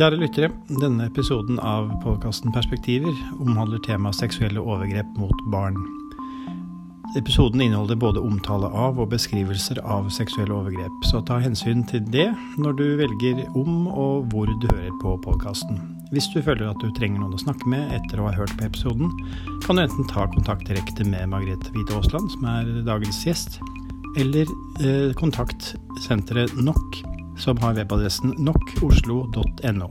Kjære lyttere, denne episoden av podkasten Perspektiver omhandler temaet seksuelle overgrep mot barn. Episoden inneholder både omtale av og beskrivelser av seksuelle overgrep, så ta hensyn til det når du velger om og hvor du hører på podkasten. Hvis du føler at du trenger noen å snakke med etter å ha hørt på episoden, kan du enten ta kontakt direkte med Margrethe Hvite Aasland, som er dagens gjest, eller eh, kontakt senteret NOK som har webadressen nokoslo.no.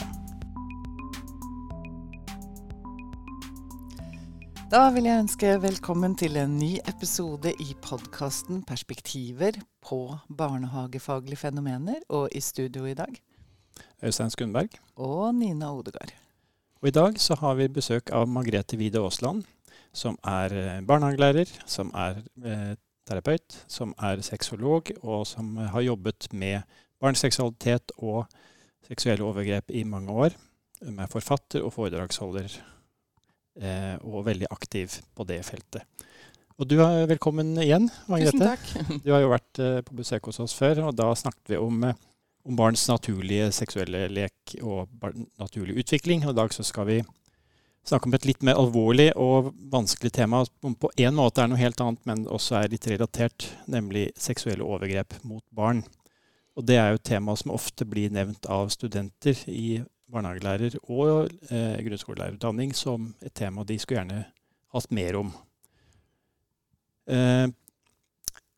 Da vil jeg ønske velkommen til en ny episode i podkasten Perspektiver på barnehagefaglige fenomener, og i studio i dag Øystein Skundberg. Og Nina Odegard. Og I dag så har vi besøk av Margrethe Wide Aasland, som er eh, barnehagelærer, som er eh, terapeut, som er sexolog, og som har jobbet med barns seksualitet og seksuelle overgrep i mange år. Hun er forfatter og foredragsholder, eh, og veldig aktiv på det feltet. Og du er velkommen igjen, Margrethe. Tusen takk. Du har jo vært eh, på besøk hos oss før, og da snakket vi om, eh, om barns naturlige seksuelle lek og naturlig utvikling. Og i dag så skal vi snakke om et litt mer alvorlig og vanskelig tema som på en måte er noe helt annet, men også er litt relatert, nemlig seksuelle overgrep mot barn. Og det er jo et tema som ofte blir nevnt av studenter i barnehagelærer- og eh, grunnskolelærerutdanning som et tema de skulle gjerne hatt mer om. Eh,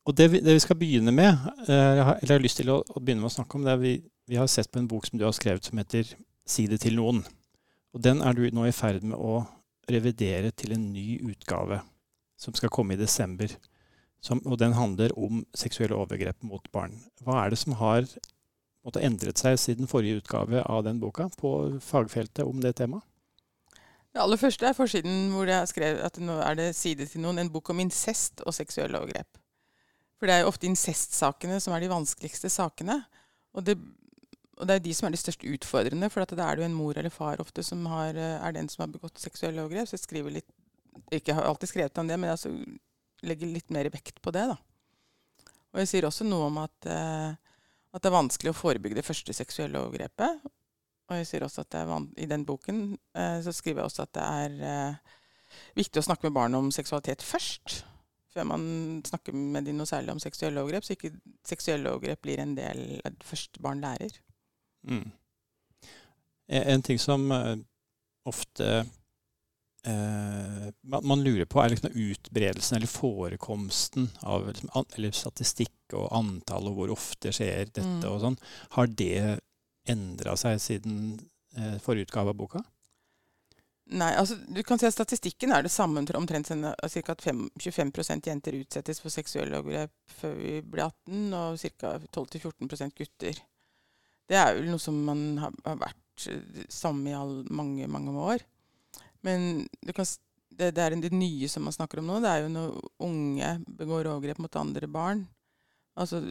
og det vi, det vi, skal begynne med, eh, eller jeg har lyst til å, å, begynne med å snakke om, det er vi, vi har sett på en bok som du har skrevet som heter 'Si det til noen'. Og Den er du nå i ferd med å revidere til en ny utgave som skal komme i desember. Som, og den handler om seksuelle overgrep mot barn. Hva er det som har måtte, endret seg siden forrige utgave av den boka på fagfeltet om det temaet? Det aller første er forsiden hvor jeg har skrevet at nå er det side til noen, en bok om incest og seksuelle overgrep. For det er jo ofte incestsakene som er de vanskeligste sakene. Og det, og det er de som er de størst utfordrende, for da er det jo en mor eller far ofte som har, er den som har begått seksuelle overgrep. Så jeg skriver litt Ikke har alltid skrevet om det, men altså legger litt mer vekt på det. da. Og jeg sier også noe om at, eh, at, det er vanskelig å forebygge det første seksuelle overgrepet. Og jeg sier også at I den boken eh, så skriver jeg også at det er eh, viktig å snakke med barn om seksualitet først. Før man snakker med de noe særlig om seksuelle overgrep, så ikke seksuelle overgrep blir en del av det første barn lærer. Mm. En ting som ofte man, man, lurer på, er liksom utbredelsen eller forekomsten av liksom, an, eller statistikk og antall og hvor ofte skjer dette mm. og sånn. Har det endra seg siden eh, forrige utgave av boka? Nei, altså du kan si at Statistikken er det samme. Omtrent ca. at 5, 25 jenter utsettes for seksuelle overgrep før vi blir 18, og ca. 12-14% gutter. Det er vel noe som man har, har vært sammen samme i all, mange, mange år. Men kan, det, det, det nye som man snakker om nå. Det er jo når unge begår overgrep mot andre barn. Altså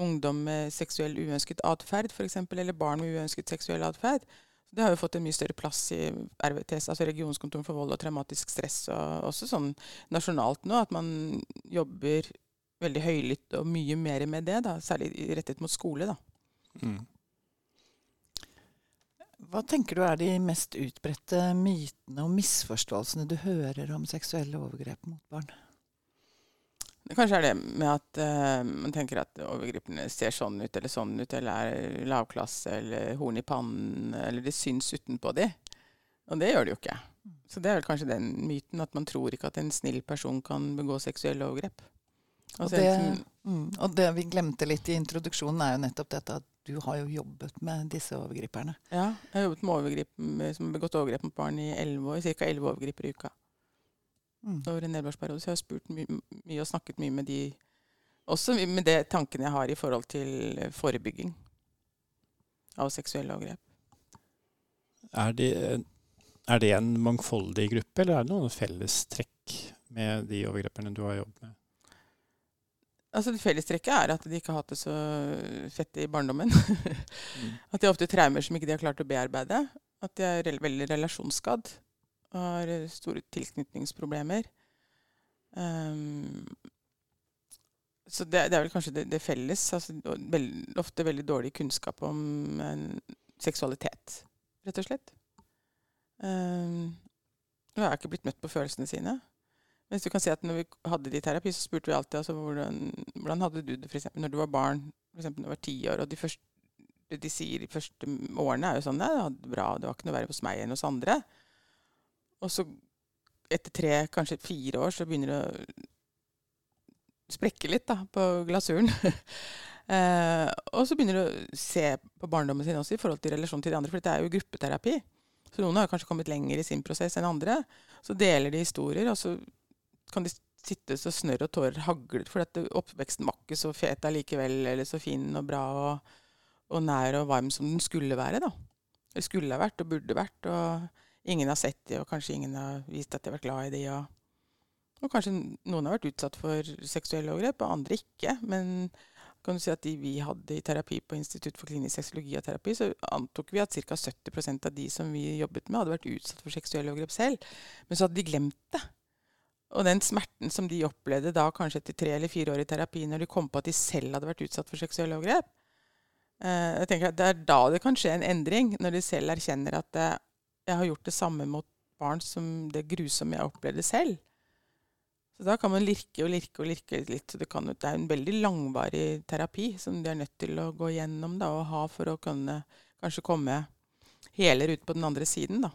ungdom med seksuell uønsket atferd, f.eks., eller barn med uønsket seksuell atferd. Det har jo fått en mye større plass i RVTS, altså Regionskontoret for vold og traumatisk stress, og også sånn nasjonalt nå, at man jobber veldig høylytt og mye mer med det, da, særlig rettet mot skole. da. Mm. Hva tenker du er de mest utbredte mytene og misforståelsene du hører om seksuelle overgrep mot barn? Det kanskje er det med at uh, man tenker at overgriperne ser sånn ut eller sånn ut, eller er lavklasse eller horn i pannen, eller det syns utenpå de. Og det gjør det jo ikke. Så det er vel kanskje den myten at man tror ikke at en snill person kan begå seksuelle overgrep. Og det, mm, og det vi glemte litt i introduksjonen, er jo nettopp dette at du har jo jobbet med disse overgriperne. Ja, jeg har jobbet med overgrip, som har begått overgrep mot barn i 11. Ca. 11 overgripere i uka. Mm. Over en elleveårsperiode. Så jeg har spurt my mye og snakket mye med de Også med det tankene jeg har i forhold til forebygging av seksuelle overgrep. Er det, er det en mangfoldig gruppe, eller er det noen fellestrekk med de overgriperne du har jobbet med? Altså det Fellestrekket er at de ikke har hatt det så fett i barndommen. mm. At de har ofte traumer som ikke de har klart å bearbeide. At de er veldig relasjonsskadd har store tilknytningsproblemer. Um, så det, det, er vel kanskje det, det felles. Altså, veld, ofte veldig dårlig kunnskap om en, seksualitet. rett og slett. Um, jeg har ikke blitt møtt på følelsene sine. Mens du kan si at når vi hadde de i terapi, så spurte vi alltid altså, hvordan, hvordan hadde du det for eksempel, når du var barn, f.eks. når du var ti år. og de første de sier de første årene, er jo sånn det hadde bra, det var ikke noe verre hos meg enn hos andre. Og så etter tre, kanskje fire år, så begynner det å sprekke litt da, på glasuren. eh, og så begynner du å se på barndommen sin også i forhold til relasjon til de andre, for dette er jo gruppeterapi. Så noen har kanskje kommet lenger i sin prosess enn andre. Så deler de historier, og så kan de sitte så snørr og tårer hagler for at oppveksten var ikke så fet allikevel, eller så fin og bra og, og, nær og varm som den skulle være. da. Eller skulle ha vært og burde vært. Og ingen har sett det, og kanskje ingen har vist at de har vært glad i det. Og, og kanskje noen har vært utsatt for seksuelle overgrep, og andre ikke. Men kan du si at de vi hadde i terapi på Institutt for klinisk sexologi og terapi, så antok vi at ca. 70% av de som vi jobbet med, hadde vært utsatt for seksuelle overgrep selv. Men så hadde de glemt det. Og den smerten som de opplevde da kanskje etter tre eller fire år i terapi, når de kom på at de selv hadde vært utsatt for seksuelle overgrep eh, jeg tenker at Det er da det kan skje en endring, når de selv erkjenner at eh, jeg har gjort det samme mot barn som det grusomme jeg opplevde selv. Så da kan man lirke og lirke og lirke litt. Så det, kan, det er en veldig langvarig terapi som de er nødt til å gå gjennom da, og ha for å kunne kanskje komme heler ut på den andre siden. da.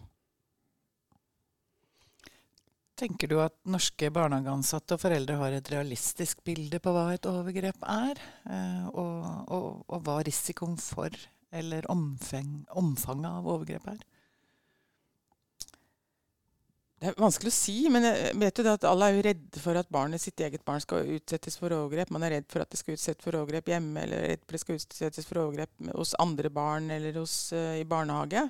Tenker du at norske barnehageansatte og foreldre har et realistisk bilde på hva et overgrep er? Eh, og, og, og, hva risikoen for eller omfang, omfanget av overgrep er? Det er vanskelig å si, men jeg vet jo at alle er jo redde for at barnet, sitt eget barn skal utsettes for overgrep. Man er redd for at det skal utsettes for overgrep hjemme, eller redd for at det skal utsettes for overgrep hos andre barn eller hos, uh, i barnehage.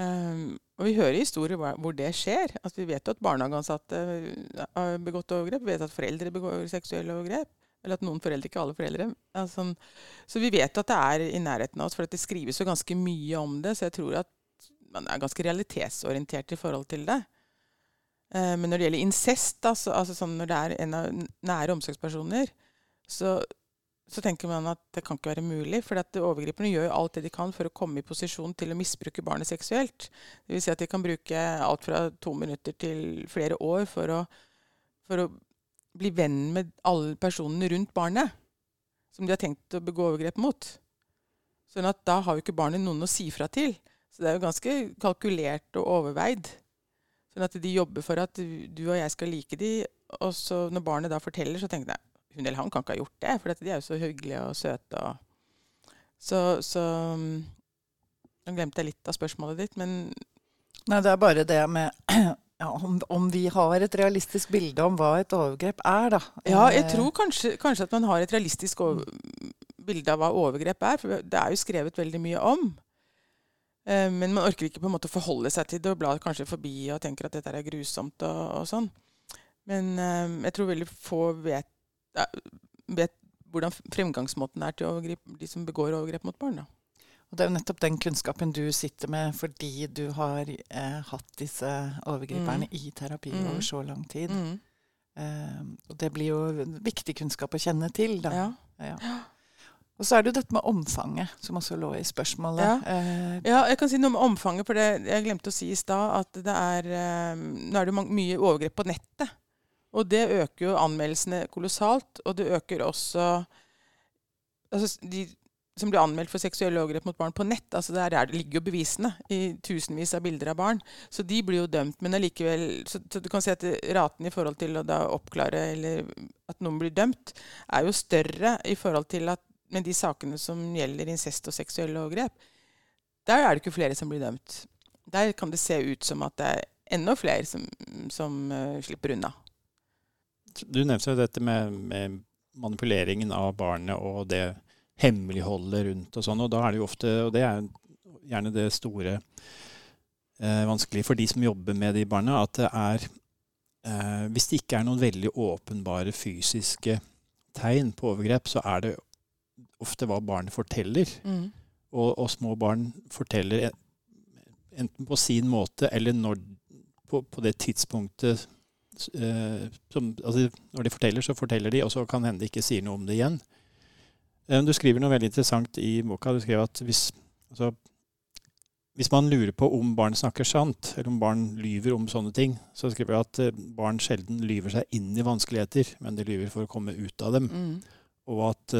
Um, og vi hører historier hvor det skjer. Altså, vi vet jo at barnehageansatte har begått overgrep. Vi vet at foreldre begår seksuelle overgrep. Eller at noen foreldre, ikke alle foreldre. Altså, så vi vet at det er i nærheten av oss, for det skrives jo ganske mye om det. Så jeg tror at man er ganske realitetsorientert i forhold til det. Eh, men når det gjelder incest, altså, altså sånn når det er en av nære omsorgspersoner, så, så, tenker man at det kan ikke være mulig. For overgriperne gjør jo alt det de kan for å komme i posisjon til å misbruke barnet seksuelt. Vil si at de kan bruke alt fra to minutter til flere år for å, for å bli venn med alle personene rundt barnet som de har tenkt å begå overgrep mot. Sånn at da har jo ikke barnet noen å si fra til. Så det er jo ganske kalkulert og overveid. Sånn at de jobber for at du og jeg skal like de, og så når barnet da forteller, så tenker jeg hun eller han kan ikke ha gjort det, for de er jo så hyggelige og søte. Og så, så Nå glemte jeg litt av spørsmålet ditt, men Nei, det er bare det med ja, om, om, vi har et realistisk bilde om hva et overgrep er, da. Ja, jeg eh, tror kanskje, kanskje at man har et realistisk bilde av hva overgrep er. For det er jo skrevet veldig mye om. Eh, men man orker ikke på en måte forholde seg til det og blar kanskje forbi og tenker at dette er grusomt og, og sånn. Men um, jeg tror veldig få vet, vet, hvordan fremgangsmåten er til overgrip, de som begår overgrep mot barn. Da. Og Det er jo nettopp den kunnskapen du sitter med fordi du har eh, hatt disse overgriperne mm. i terapi mm. over så lang tid. Mm. Eh, og det blir jo viktig kunnskap å kjenne til. da. Ja. ja. Og så er det jo dette med omfanget, som også lå i spørsmålet. Ja, eh, ja jeg kan si noe om omfanget, for det jeg glemte å si i stad at det er, eh, nå er det jo mye overgrep på nettet. Og det øker jo anmeldelsene kolossalt. Og det øker også altså De som blir anmeldt for seksuelle overgrep mot barn på nett, altså der, ligger jo bevisene i tusenvis av bilder av barn. Så de blir jo dømt. Men allikevel så, så, du kan si at raten i forhold til å da oppklare eller at noen blir dømt, er jo større i forhold til at med de sakene som gjelder incest og seksuelle overgrep, der er det ikke flere som blir dømt. Der kan det se ut som at det er enda flere som, som uh, slipper unna. Du nevnte jo dette med, med, manipuleringen av barnet og det hemmeligholdet rundt og sånn. Og da er det jo ofte, og det er gjerne det store eh, vanskelige for de som jobber med de barna, at det er eh, Hvis det ikke er noen veldig åpenbare fysiske tegn på overgrep, så er det ofte hva barnet forteller. Mm. Og, og, små barn forteller enten på sin måte eller når, på, på, det tidspunktet som, altså Når de forteller, så forteller de, og så kan hende de ikke sier noe om det igjen. Eh, du skriver noe veldig interessant i boka. Du skriver at hvis altså, hvis man lurer på om barn snakker sant, eller om barn lyver om sånne ting, så skriver jeg at eh, barn sjelden lyver seg inn i vanskeligheter, men de lyver for å komme ut av dem. Mm. Og at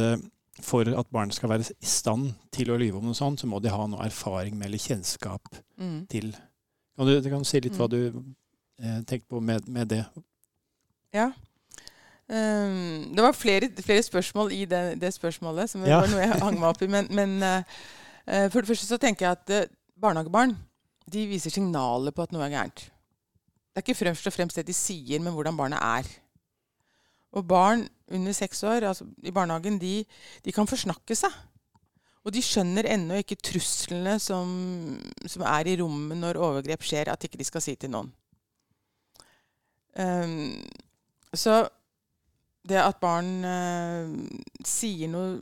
for at barn skal være i stand til å lyve om noe sånt, så må de ha noe erfaring med eller kjennskap mm. til. Kan du, du kan si litt hva mm. du eh, tenkte på med, med, det? Ja. Um, det var flere, flere, spørsmål i det, det spørsmålet, som ja. var noe jeg hang meg opp i. Men, men uh, for det første så tenker jeg at uh, barnehagebarn de viser signaler på at noe er gærent. Det er ikke fremst og fremst det de sier, men hvordan barnet er. Og barn under seks år altså i barnehagen de, de, kan forsnakke seg. Og de skjønner ennå ikke truslene som, som, er i rommet når overgrep skjer, at ikke de skal si til noen. Um, så det at barn uh, sier noe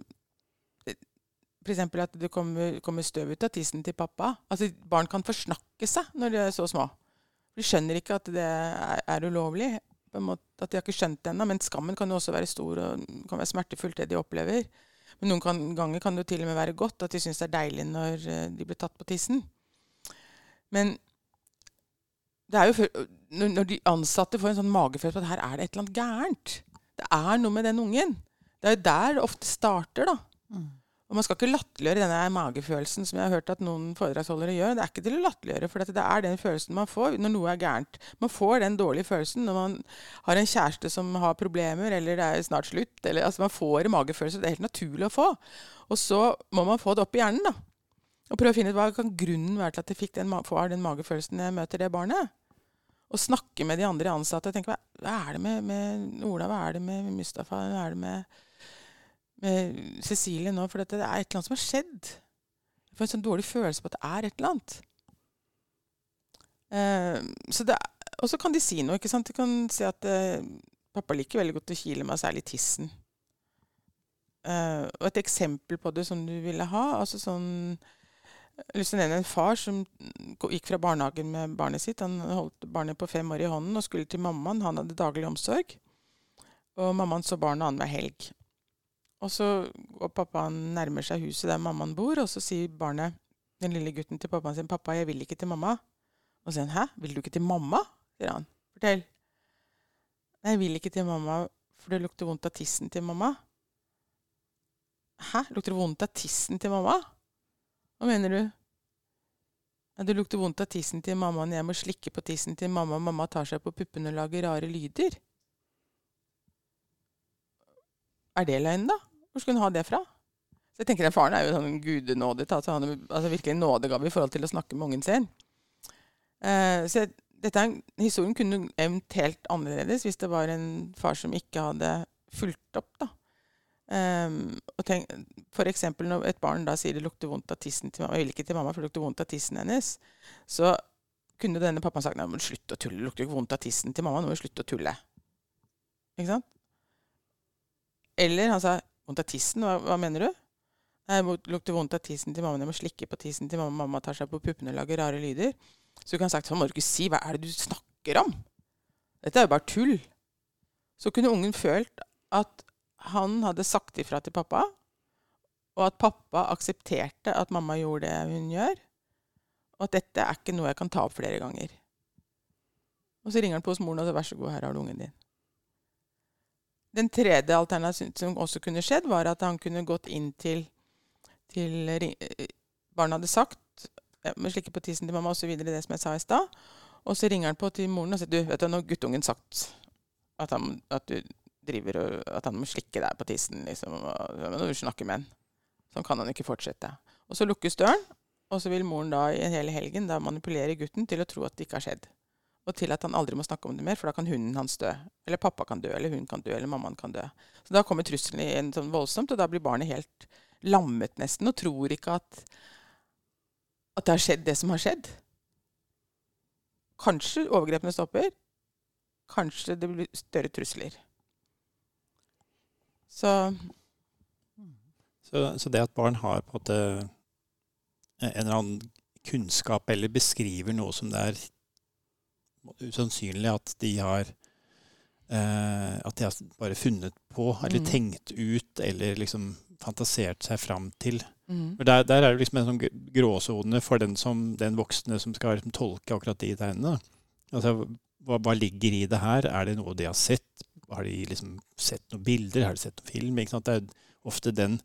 F.eks. at det kommer, kommer, støv ut av tissen til pappa. Altså, Barn kan forsnakke seg når de er så små. De skjønner ikke at det er, er ulovlig. måte, At de har ikke skjønt det ennå. Men skammen kan jo også være stor og kan være smertefullt, det de opplever. Men noen kan, ganger kan det jo til og med være godt at de syns det er deilig når eh, de blir tatt på tissen. Men det er jo for, når de ansatte får en sånn magefølelse på at her er det et eller annet gærent Det er noe med den ungen. Det er jo der det ofte starter, da. Mm. Og Man skal ikke latterliggjøre denne magefølelsen som jeg har hørt at noen foredragsholdere gjør. Det er ikke til å latterliggjøre, for det er den følelsen man får når noe er gærent. Man får den dårlige følelsen når man har en kjæreste som har problemer, eller det er snart slutt. Eller, altså Man får en magefølelse. Det er helt naturlig å få. Og så må man få det opp i hjernen. da. Og prøve å finne ut hva kan grunnen være til at jeg fikk den, får den magefølelsen når jeg møter det barnet. Og snakke med de andre ansatte tenke hva, er det med, med Ola, hva er det med Mustafa, hva er det med med Cecilie nå, for det er et eller annet som har skjedd. Jeg får en sånn dårlig følelse på at det er et eller annet. Eh, og så kan de si noe. ikke sant? De kan si at eh, pappa liker veldig godt å kile meg, særlig tissen. Eh, og et eksempel på det som du ville ha altså sånn, lyst til å nevne en far som gikk fra barnehagen med barnet sitt. Han holdt barnet på fem år i hånden og skulle til mammaen. Han hadde daglig omsorg. Og mammaen så barnet annenhver helg. Og så går pappaen nærmer seg huset der mammaen bor, og så sier barnet, den lille gutten til pappaen sin, 'Pappa, jeg vil ikke til mamma.' Og så sier han, 'Hæ, vil du ikke til mamma?' sier han. 'Fortell.' 'Nei, jeg vil ikke til mamma, for det lukter vondt av tissen til mamma.' 'Hæ, lukter det vondt av tissen til mamma?' Hva mener du? Ja, det lukter vondt av tissen til mammaen, jeg må slikke på tissen til mamma, mamma tar seg på puppene og lager rare lyder. Er det løgn, da? Hvor skulle hun ha det fra? Så jeg tenker at Faren er jo sånn gudenådet. Altså han er altså virkelig en nådegave i forhold til å snakke med ungen sin. Uh, så dette historien kunne evnt helt annerledes hvis det var en far som ikke hadde fulgt opp. da. Um, og tenk, for eksempel når et barn da sier det lukter vondt av tissen til mamma, jeg vil ikke til mamma for det lukter vondt av tissen hennes, så kunne denne pappaen sagt nei, men slutt å tulle, det lukter ikke vondt av tissen til mamma, nå må du slutte å tulle. Ikke sant? Eller han sa vondt av tissen. Hva, hva mener du? Det lukter vondt av tissen til mamma. Jeg må slikke på tissen til mamma. Mamma tar seg på puppene og lager rare lyder. Så du kan sagt sånn må du ikke si. Hva er det du snakker om? Dette er jo bare tull. Så kunne ungen følt at han hadde sagt ifra til pappa, og at pappa aksepterte at mamma gjorde det hun gjør, og at dette er ikke noe jeg kan ta opp flere ganger. Og så ringer han på hos moren og sier 'vær så god, her har du ungen din'. Den tredje alternativet som også kunne skjedd, var at han kunne gått inn til, til barna hadde sagt med slikke på tissen til mamma osv. det som jeg sa i stad. Og så ringer han på til moren og sier du, vet du, nå har guttungen sagt at, han, at du driver og, at han må slikke deg på tissen. liksom, og, Når du snakker med han. Sånn kan han ikke fortsette. Og så lukkes døren, og så vil moren da i hele helgen da manipulere gutten til å tro at det ikke har skjedd og til at han aldri må snakke om det mer, for da kan hunden hans dø. Eller pappa kan dø, eller hun kan dø, eller mammaen kan dø. Så da kommer trusselen inn sånn voldsomt, og da blir barnet helt lammet nesten, og tror ikke at, at det har skjedd det som har skjedd. Kanskje overgrepene stopper. Kanskje det blir større trusler. Så Så, så det at barn har på en måte en eller annen kunnskap eller beskriver noe som det er usannsynlig at de har eh, at de har bare funnet på, eller Mm. tenkt ut, eller liksom fantasert seg fram til. Mm. Der, der er det liksom en sånn gråsone for den, som, den voksne som skal liksom tolke akkurat de tegnene. Altså, hva, hva ligger i det her? Er det noe de har sett? Har de liksom sett noen bilder? Har de sett noen film? Det er ofte den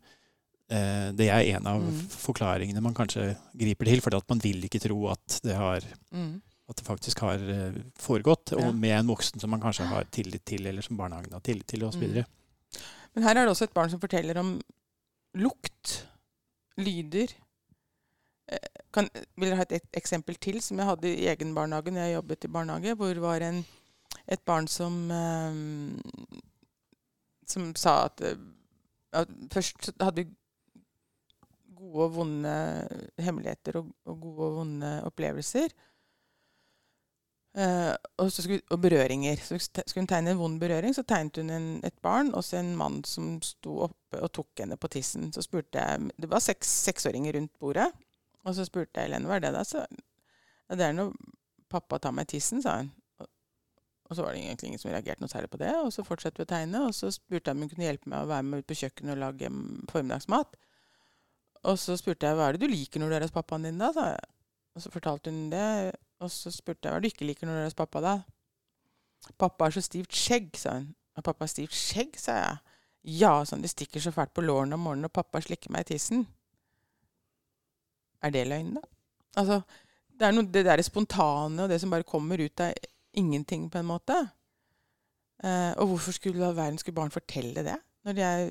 eh, Det er en av Mm. forklaringene man kanskje griper til, fordi at man vil ikke tro at det, har, Mm. at det faktisk har eh, foregått, Ja. og med en voksen som man kanskje har tillit til, eller som barnehagen har tillit til, osv. Mm. Men her er det også et barn som forteller om lukt, lyder. Eh, Kan, vil dere ha et, et eksempel til som jeg hadde i egen barnehage når jeg jobbet i barnehage, hvor var en, et barn som eh, som sa at, eh, at Først hadde vi gode og vonde hemmeligheter og, og gode og vonde opplevelser. Uh, og, skulle, og berøringer. Så skulle hun tegne en vond berøring, så tegnet hun en, et barn og så en mann som sto oppe og tok henne på tissen. Så spurte jeg Det var seks seksåringer rundt bordet. Og så spurte jeg Helene hva er det da. Så det er når pappa tar meg tissen, sa hun. Og, så var det egentlig ingen som reagerte noe særlig på det. Og så fortsatte vi å tegne, og så spurte jeg om hun kunne hjelpe meg å være med ut på kjøkkenet og lage formiddagsmat. Og så spurte jeg hva er det du liker når du er hos pappaen din, da? sa jeg. Og så fortalte hun det. Og så spurte jeg hva du ikke liker når du er hos pappa, da. Pappa har så stivt skjegg, sa hun. Og pappa har stivt skjegg, sa jeg. Ja, sånn, det stikker så fælt på lårene om morgenen, og pappa slikker meg i tissen. Er det løgn, da? Altså, det er noe, det derre spontane og det som bare kommer ut av ingenting, på en måte. Eh, og hvorfor skulle all verden skulle barn fortelle det? Når de er,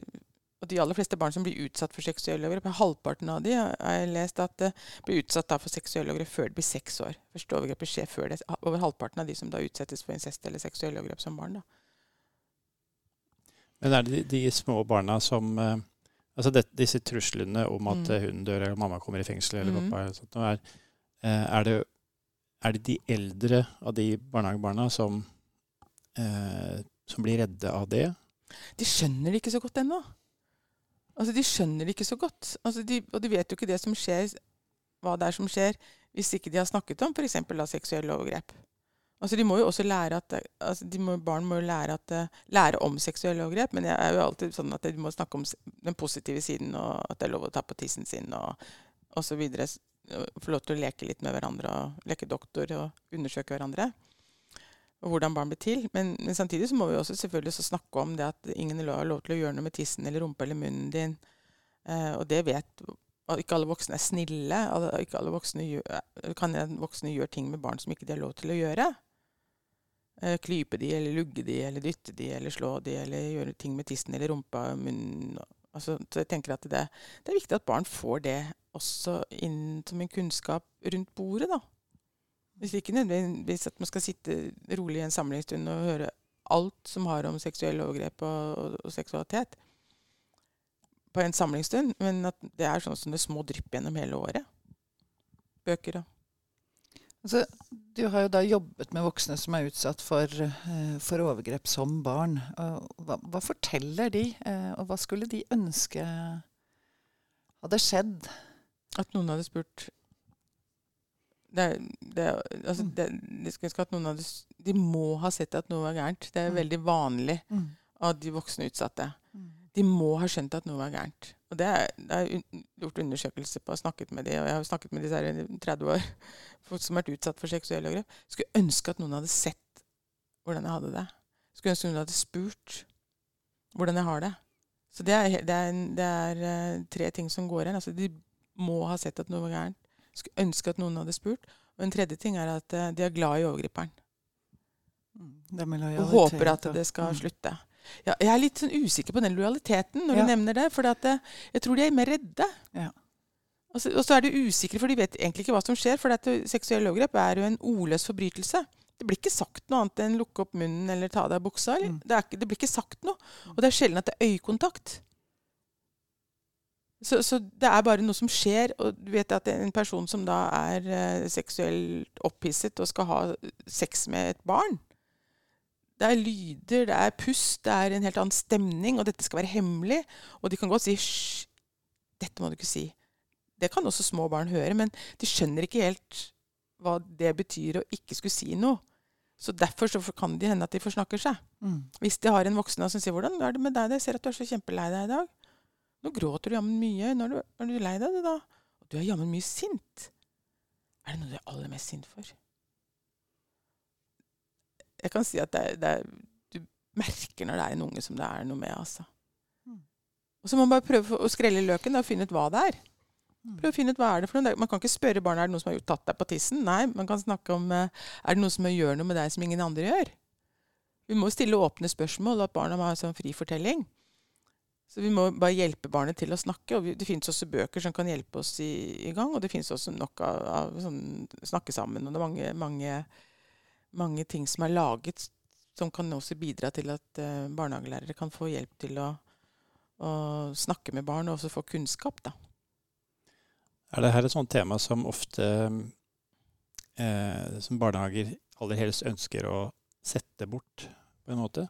og de aller fleste barn som blir utsatt for seksuelle overgrep, halvparten av de har jeg lest at uh, blir utsatt for seksuelle overgrep før de blir seks år. Første overgrepet skjer før det. Over halvparten av de som da utsettes for incest eller seksuelle overgrep som barn. da. Men er det de, de små barna som uh, Altså det, disse truslene om at Mm. hun dør, eller mamma kommer i fengsel, eller Mm. pappa eller sånt, er, eh, er, det, er det de eldre av de barnehagebarna som, eh, som blir redde av det? De skjønner det ikke så godt ennå. Altså, de skjønner det ikke så godt. Altså, de, og de vet jo ikke det som skjer, hva det er som skjer, hvis ikke de har snakket om f.eks. seksuelle overgrep. Altså, de må jo også lære at, altså, må, Barn må jo lære, at, eh, lære om seksuelle overgrep, men det er jo alltid sånn at de må snakke om den positive siden, og at det er lov å ta på tissen sin, og, og så videre. Og Få lov til å leke litt med hverandre, og leke doktor og undersøke hverandre. Og hvordan barn blir til. Men, men samtidig så må vi også selvfølgelig også snakke om det at ingen har lov til å gjøre noe med tissen eller rumpa eller munnen din. Eh, og det vet og Ikke alle voksne er snille. Alle, ikke alle voksne gjør, eh, kan voksne gjøre ting med barn som ikke de har lov til å gjøre. Eh, klype de, eller lugge de, eller dytte de, eller slå de, eller gjøre ting med tissen eller rumpa, munnen altså, Så jeg tenker at det, det er viktig at barn får det også inn som en kunnskap rundt bordet, da. Hvis ikke nødvendigvis at man skal sitte rolig i en samlingsstund og høre alt som har om seksuelle overgrep og, og, og seksualitet på en samlingsstund, men at det er sånn som det små drypp gjennom hele året. Bøker og Altså, du har jo da jobbet med voksne som er utsatt for, eh, for overgrep som barn. Hva, hva forteller de, eh, og hva skulle de ønske hadde skjedd? At noen hadde spurt det, det, altså, Mm. det, de, skulle at noen hadde, de må ha sett at noe var gærent. Det er Mm. veldig vanlig av de voksne utsatte. De må ha skjønt at noe var gærent. Og det er, det er un- gjort undersøkelser på, snakket med de, og jeg har snakket med disse her i 30 år, folk som har vært utsatt for seksuelle overgrep. Skulle ønske at noen hadde sett hvordan jeg hadde det. Skulle ønske noen hadde spurt hvordan jeg har det. Så det er, det er, det er eh, tre ting som går igjen. Altså, de må ha sett at noe var gærent. Skulle ønske at noen hadde spurt. Og en tredje ting er at eh, de er glad i overgriperen. Det Og håper at det skal Mm. slutte. Ja, jeg er litt sånn usikker på den lojaliteten når Ja. du nevner det. For eh, jeg tror de er mer redde. Ja. Og så, og så er de usikre, for de vet egentlig ikke hva som skjer. For at eh, seksuelle overgrep er jo en ordløs forbrytelse. Det blir ikke sagt noe annet enn lukke opp munnen eller ta av deg buksa. Mm. Det, er det blir ikke sagt noe. Og det er sjelden at det er øyekontakt. Så, så det er bare noe som skjer. Og du vet at en person som da er eh, seksuelt opphisset og skal ha sex med et barn Det er lyder, det er pust, det er en helt annen stemning, og dette skal være hemmelig. Og de kan godt si 'hysj, dette må du ikke si'. Det kan også små barn høre, men de skjønner ikke helt hva det betyr å ikke skulle si noe. Så derfor så kan det hende at de forsnakker seg. Mm. Hvis de har en voksen som sier 'Hvordan er det med deg? Jeg ser at du er så kjempelei deg i dag.' 'Nå gråter du jammen mye. Når du, er du lei deg, da?' 'Du er jammen mye sint.' Er det noe du er aller mest sint for? Jeg kan si at det er, det er, du merker når det er en unge som det er noe med. altså. Mm. Og så må man bare prøve å skrelle løken og finne ut hva det er. Prøve Prøv å finne ut hva er det for noe. Man kan ikke spørre barna er det noe som har tatt deg på tissen. Nei, man kan snakke om eh, er det noe som gjør noe med deg som ingen andre gjør. Vi må stille åpne spørsmål, og at barna må ha en sånn fri fortelling. Så vi må bare hjelpe barnet til å snakke. og Det finnes også bøker som kan hjelpe oss i, i gang. Og det finnes også nok av, av sånn, snakke sammen. Og det er mange, mange, mange, ting som er laget som kan også bidra til at uh, barnehagelærere kan få hjelp til å, å, snakke med barn og også få kunnskap. da. Er dette et sånt tema som ofte eh, som barnehager aller helst ønsker å sette bort, på en måte?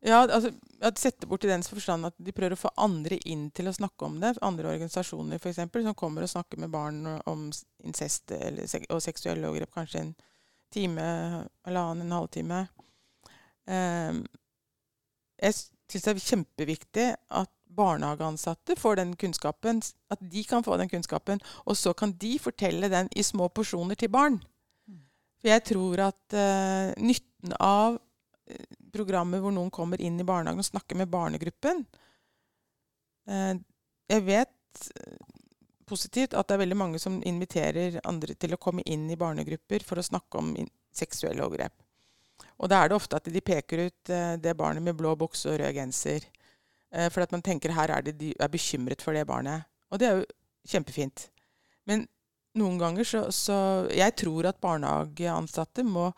Ja, altså, sette bort i den forstand at de prøver å få andre inn til å snakke om det. Andre organisasjoner eksempel, som kommer og snakker med barn om incest eller, og seksuelle overgrep kanskje en time, halvannen, en halvtime. Um, jeg syns det er kjempeviktig at barnehageansatte får den kunnskapen, at de kan få den kunnskapen, og så kan de fortelle den i små porsjoner til barn. For jeg tror at uh, nytten av programmet programmer hvor noen kommer inn i barnehagen og snakker med barnegruppen uh, Jeg vet positivt at det er veldig mange som inviterer andre til å komme inn i barnegrupper for å snakke om seksuelle overgrep. Og da er det ofte at de peker ut det barnet med blå bukse og rød genser. For at man tenker her er de er bekymret for det barnet. Og det er jo kjempefint. Men noen ganger så, så, Jeg tror at barnehageansatte må,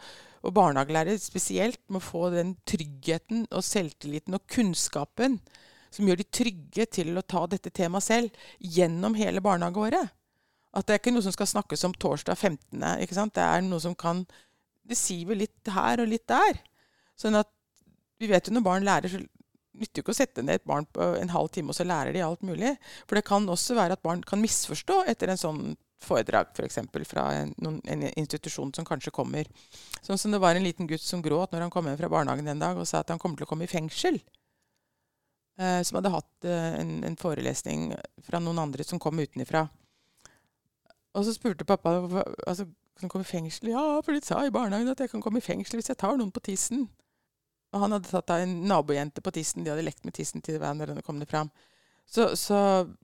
og barnehagelærere spesielt må få den tryggheten og selvtilliten og kunnskapen som gjør de trygge til å ta dette temaet selv gjennom hele barnehageåret. At det er ikke noe som skal snakkes om torsdag 15. ikke sant? Det er noe som kan Det siver litt her og litt der. Sånn at vi vet jo når barn lærer, så nytter det ikke å sette ned et barn på en halv time, og så lærer de alt mulig. For det kan også være at barn kan misforstå etter en sånn foredrag. For fra en, en, institusjon som kanskje kommer. Sånn som det var en liten gutt som gråt når han kom hjem fra barnehagen en dag og sa at han kommer til å komme i fengsel. Eh, som hadde hatt eh, en, en, forelesning fra noen andre som kom utenifra. Og så spurte pappa altså, kan du komme i fengsel. Ja, for de sa i barnehagen at jeg kan komme i fengsel hvis jeg tar noen på tissen. Og han hadde tatt av en nabojente på tissen. De hadde lekt med tissen til hverandre. kom det fram. Så, så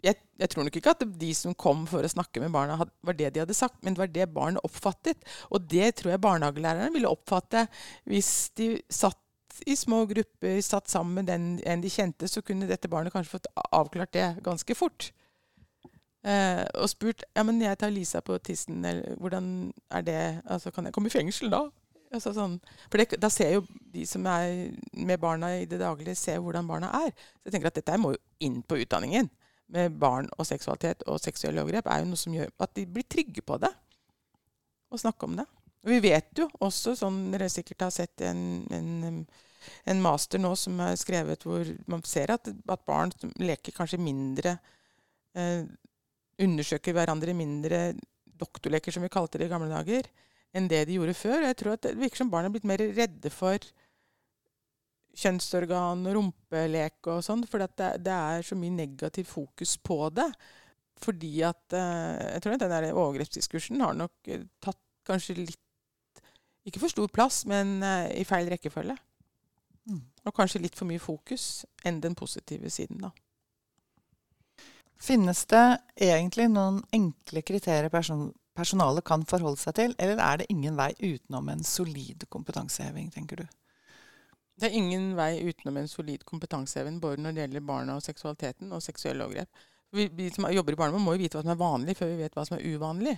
jeg, jeg, tror nok ikke at de som kom for å snakke med barna, had, var det de hadde sagt, men det var det barnet oppfattet. Og det tror jeg barnehagelærerne ville oppfatte hvis de satt i små grupper, satt sammen med den en de kjente, så kunne dette barnet kanskje fått avklart det ganske fort. Eh, og spurt ja, men jeg tar Lisa på tissen, eller hvordan er det altså Kan jeg komme i fengsel da? Altså sånn, for det, Da ser jo de som er med barna i det daglige, ser hvordan barna er. Så jeg tenker at dette må jo inn på utdanningen. Med barn og seksualitet og seksuelle overgrep er jo noe som gjør at de blir trygge på det. Og snakke om det. Vi vet jo også, sånn dere sikkert har sett en, en, en, master nå som er skrevet hvor man ser at, at barn leker kanskje mindre eh, Undersøker hverandre mindre doktorleker, som vi kalte det i gamle dager enn det de gjorde før. Jeg tror at Det virker som barn er blitt mer redde for kjønnsorgan, og rumpelek og sånn, for det, det, er så mye negativ fokus på det. Fordi at eh, Jeg tror at den der overgrepsdiskursen har nok eh, tatt kanskje litt Ikke for stor plass, men eh, i feil rekkefølge. Mm. Og kanskje litt for mye fokus enn den positive siden, da. Finnes det egentlig noen enkle kriterier person personalet kan forholde seg til, eller er det ingen vei utenom en solid kompetanseheving, tenker du? Det er ingen vei utenom en solid kompetanseheving både når det gjelder barna og seksualiteten og seksuelle overgrep. Vi, vi, som jobber i barnevernet, må jo vite hva som er vanlig, før vi vet hva som er uvanlig.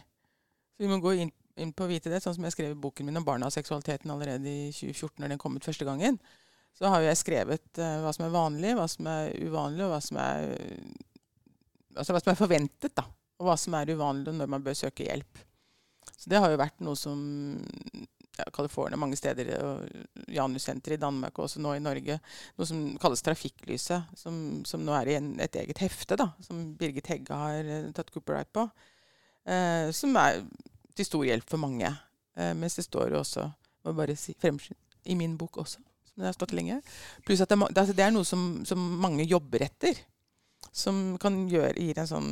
Så vi må gå inn, inn på å vite det, sånn som jeg skrev i boken min om barna og seksualiteten allerede i 2014, når den kom ut første gangen. Så har jo jeg skrevet uh, hva som er vanlig, hva som er uvanlig, og hva som er, altså hva som er forventet. da og hva som er uvanlig, og når man bør søke hjelp. Så det har jo vært noe som ja, California mange steder, og Janussenteret i Danmark og også nå i Norge, noe som kalles Trafikklyset, som, som nå er i en, et eget hefte, da, som Birgit Hegge har uh, tatt copyright på. Uh, som er til stor hjelp for mange. Eh, mens det står jo også Må bare si i min bok også, som det har stått lenge. Pluss at det, altså, det, er noe som, som, mange jobber etter. Som kan gjøre, gir en sånn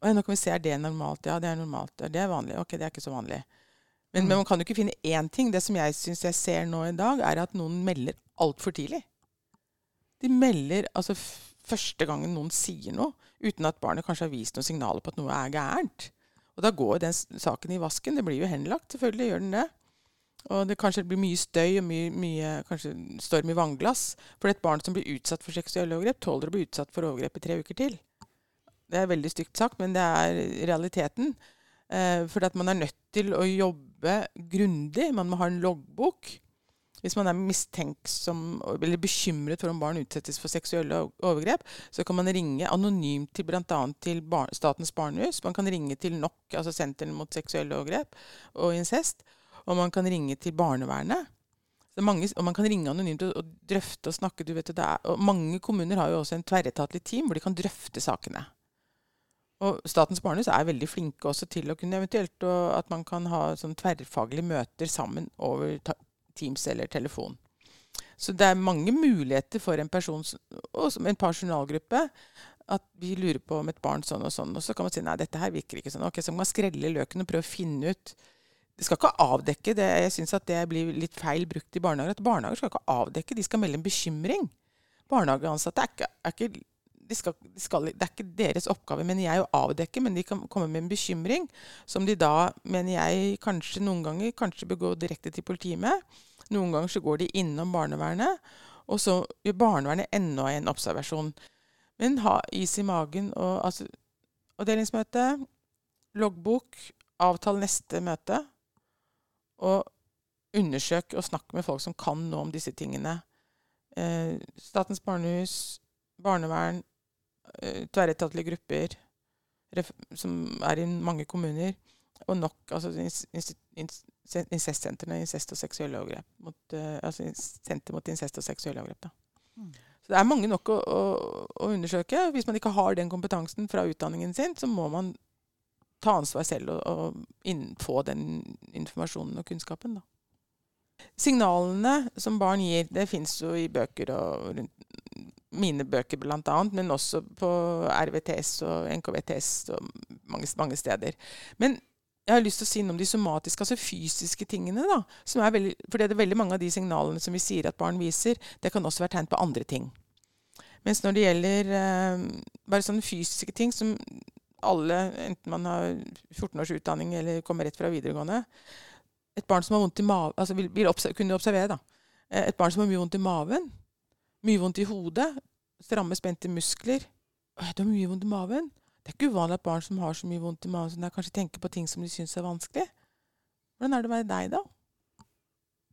Å nå kan vi se, er det normalt? Ja, det er normalt. Det er vanlig. Ok, det er ikke så vanlig. Men, mm. men man kan jo ikke finne én ting. Det som jeg syns jeg ser nå i dag, er at noen melder altfor tidlig. De melder altså første gangen noen sier noe, uten at barnet kanskje har vist noen signaler på at noe er gærent. Og da går den saken i vasken. Det blir jo henlagt, selvfølgelig gjør den det. Og det kanskje blir mye støy og mye, mye kanskje storm i vannglass. For et barn som blir utsatt for seksuelle overgrep, tåler å bli utsatt for overgrep i tre uker til. Det er veldig stygt sagt, men det er realiteten. Eh, for at man er nødt til å jobbe grundig. Man må ha en loggbok. Hvis man er mistenksom eller bekymret for om barn utsettes for seksuelle overgrep, så kan man ringe anonymt til bl.a. til bar Statens barnehus. Man kan ringe til NOK, altså Sentrene mot seksuelle overgrep og incest. Og man kan ringe til barnevernet. Mange, og man kan ringe anonymt og, og drøfte og snakke. du vet det er, og Mange kommuner har jo også en tverretatlig team hvor de kan drøfte sakene. Og Statens barnehus er veldig flinke også til å kunne eventuelt at man kan ha sånn tverrfaglige møter sammen over Teams eller telefon. Så det er mange muligheter for en person og en personalgruppe at vi lurer på om et barn sånn og sånn. Og så kan man si nei, dette her virker ikke sånn. Ok, Så må man skrelle løken og prøve å finne ut Det skal ikke avdekke det. Jeg syns at det blir litt feil brukt i barnehager. At barnehager skal ikke avdekke, de skal melde en bekymring. Barnehageansatte er ikke, er ikke de skal, de skal, det er ikke deres oppgave, mener jeg, å avdekke, men de kan komme med en bekymring som de da, mener jeg, kanskje noen ganger kanskje bør gå direkte til politiet med. Noen ganger så går de innom barnevernet, og så gjør barnevernet enda en observasjon. Men ha is i magen og altså Avdelingsmøte, loggbok, avtal neste møte. Og undersøk og snakk med folk som kan noe om disse tingene. Eh, Statens barnehus, barnevern, tverretatlige grupper som er i mange kommuner. Og nok altså incestsentrene, incest og seksuelle overgrep. Mot, uh, altså Senter mot incest og seksuelle overgrep. Mm. Så det er mange nok å, å, å, undersøke. Hvis man ikke har den kompetansen fra utdanningen sin, så må man ta ansvar selv og, og inn, få den informasjonen og kunnskapen. da. Signalene som barn gir, det fins jo i bøker og rundt mine bøker bl.a., men også på RVTS og NKVTS og mange, mange, steder. Men jeg har lyst til å si noe om de somatiske, altså fysiske tingene. da, veldig, For det er veldig mange av de signalene som vi sier at barn viser, det kan også være tegn på andre ting. Mens når det gjelder eh, bare sånne fysiske ting som alle, enten man har 14 års utdanning eller kommer rett fra videregående Et barn som har vondt i maven, altså vil, vil observer, kunne observere da, eh, et barn som har mye vondt i maven, mye vondt i hodet. Stramme, spente muskler. Du har mye vondt i maven. Det er ikke uvanlig at barn som har så mye vondt i maven, som de kanskje tenker på ting som de syns er vanskelig. Hvordan er det å være deg, da?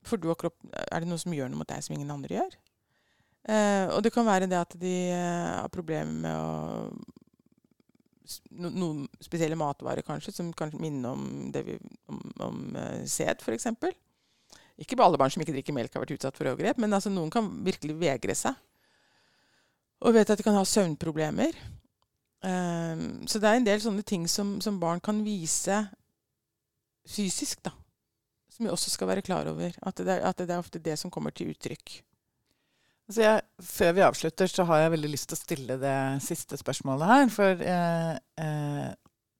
For du kropp, er det noe som gjør noe mot deg som ingen andre gjør? Eh, og det kan være det at de eh, har problemer med å no, Noen spesielle matvarer kanskje, som kan minne om, det vi, om, om uh, sæd, f.eks. Ikke alle barn som ikke drikker melk, har vært utsatt for overgrep, men altså, noen kan virkelig vegre seg. Og vet at de kan ha søvnproblemer. Um, så det er en del sånne ting som, som, barn kan vise fysisk, da. Som vi også skal være klar over. At det, er, at det er ofte det som kommer til uttrykk. Altså jeg, før vi avslutter, så har jeg veldig lyst til å stille det siste spørsmålet her. For eh, eh,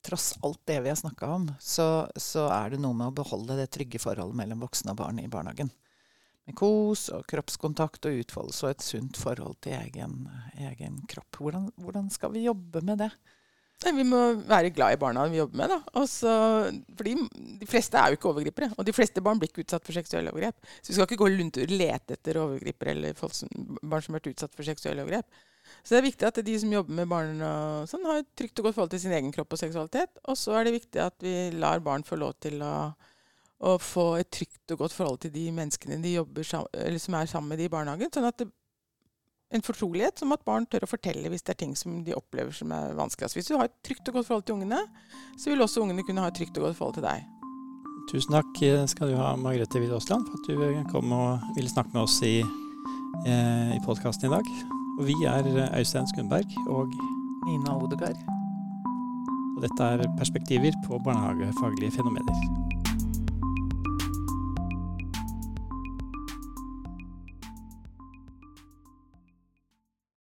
tross alt det vi har snakka om, så, så, er det noe med å beholde det trygge forholdet mellom voksne og barn i barnehagen. Med kos og kroppskontakt og utfoldelse og et sunt forhold til egen, egen kropp. Hvordan, hvordan, skal vi jobbe med det? Vi må være glad i barna vi jobber med. da. Også, fordi De fleste er jo ikke overgripere. Og de fleste barn blir ikke utsatt for seksuelle overgrep. Så vi skal ikke gå rundt og lete etter overgripere eller som, barn som har vært utsatt for seksuelle overgrep. Så det er viktig at de som jobber med barn, sånn, har et trygt og godt forhold til sin egen kropp og seksualitet. Og så er det viktig at vi lar barn få lov til å, å få et trygt og godt forhold til de menneskene de jobber, som er sammen med de i barnehagen. sånn at det, en fortrolighet som at barn tør å fortelle hvis det er ting som de opplever som er vanskelig. Altså hvis du har et trygt og godt forhold til ungene, så vil også ungene kunne ha et trygt og godt forhold til deg. Tusen takk skal du ha, Margrethe Wied Aasland, for at du kom og ville snakke med oss i, eh, i podkasten i dag. Og vi er eh, Øystein Skundberg og Nina Odegaard. Og dette er perspektiver på barnehagefaglige fenomener.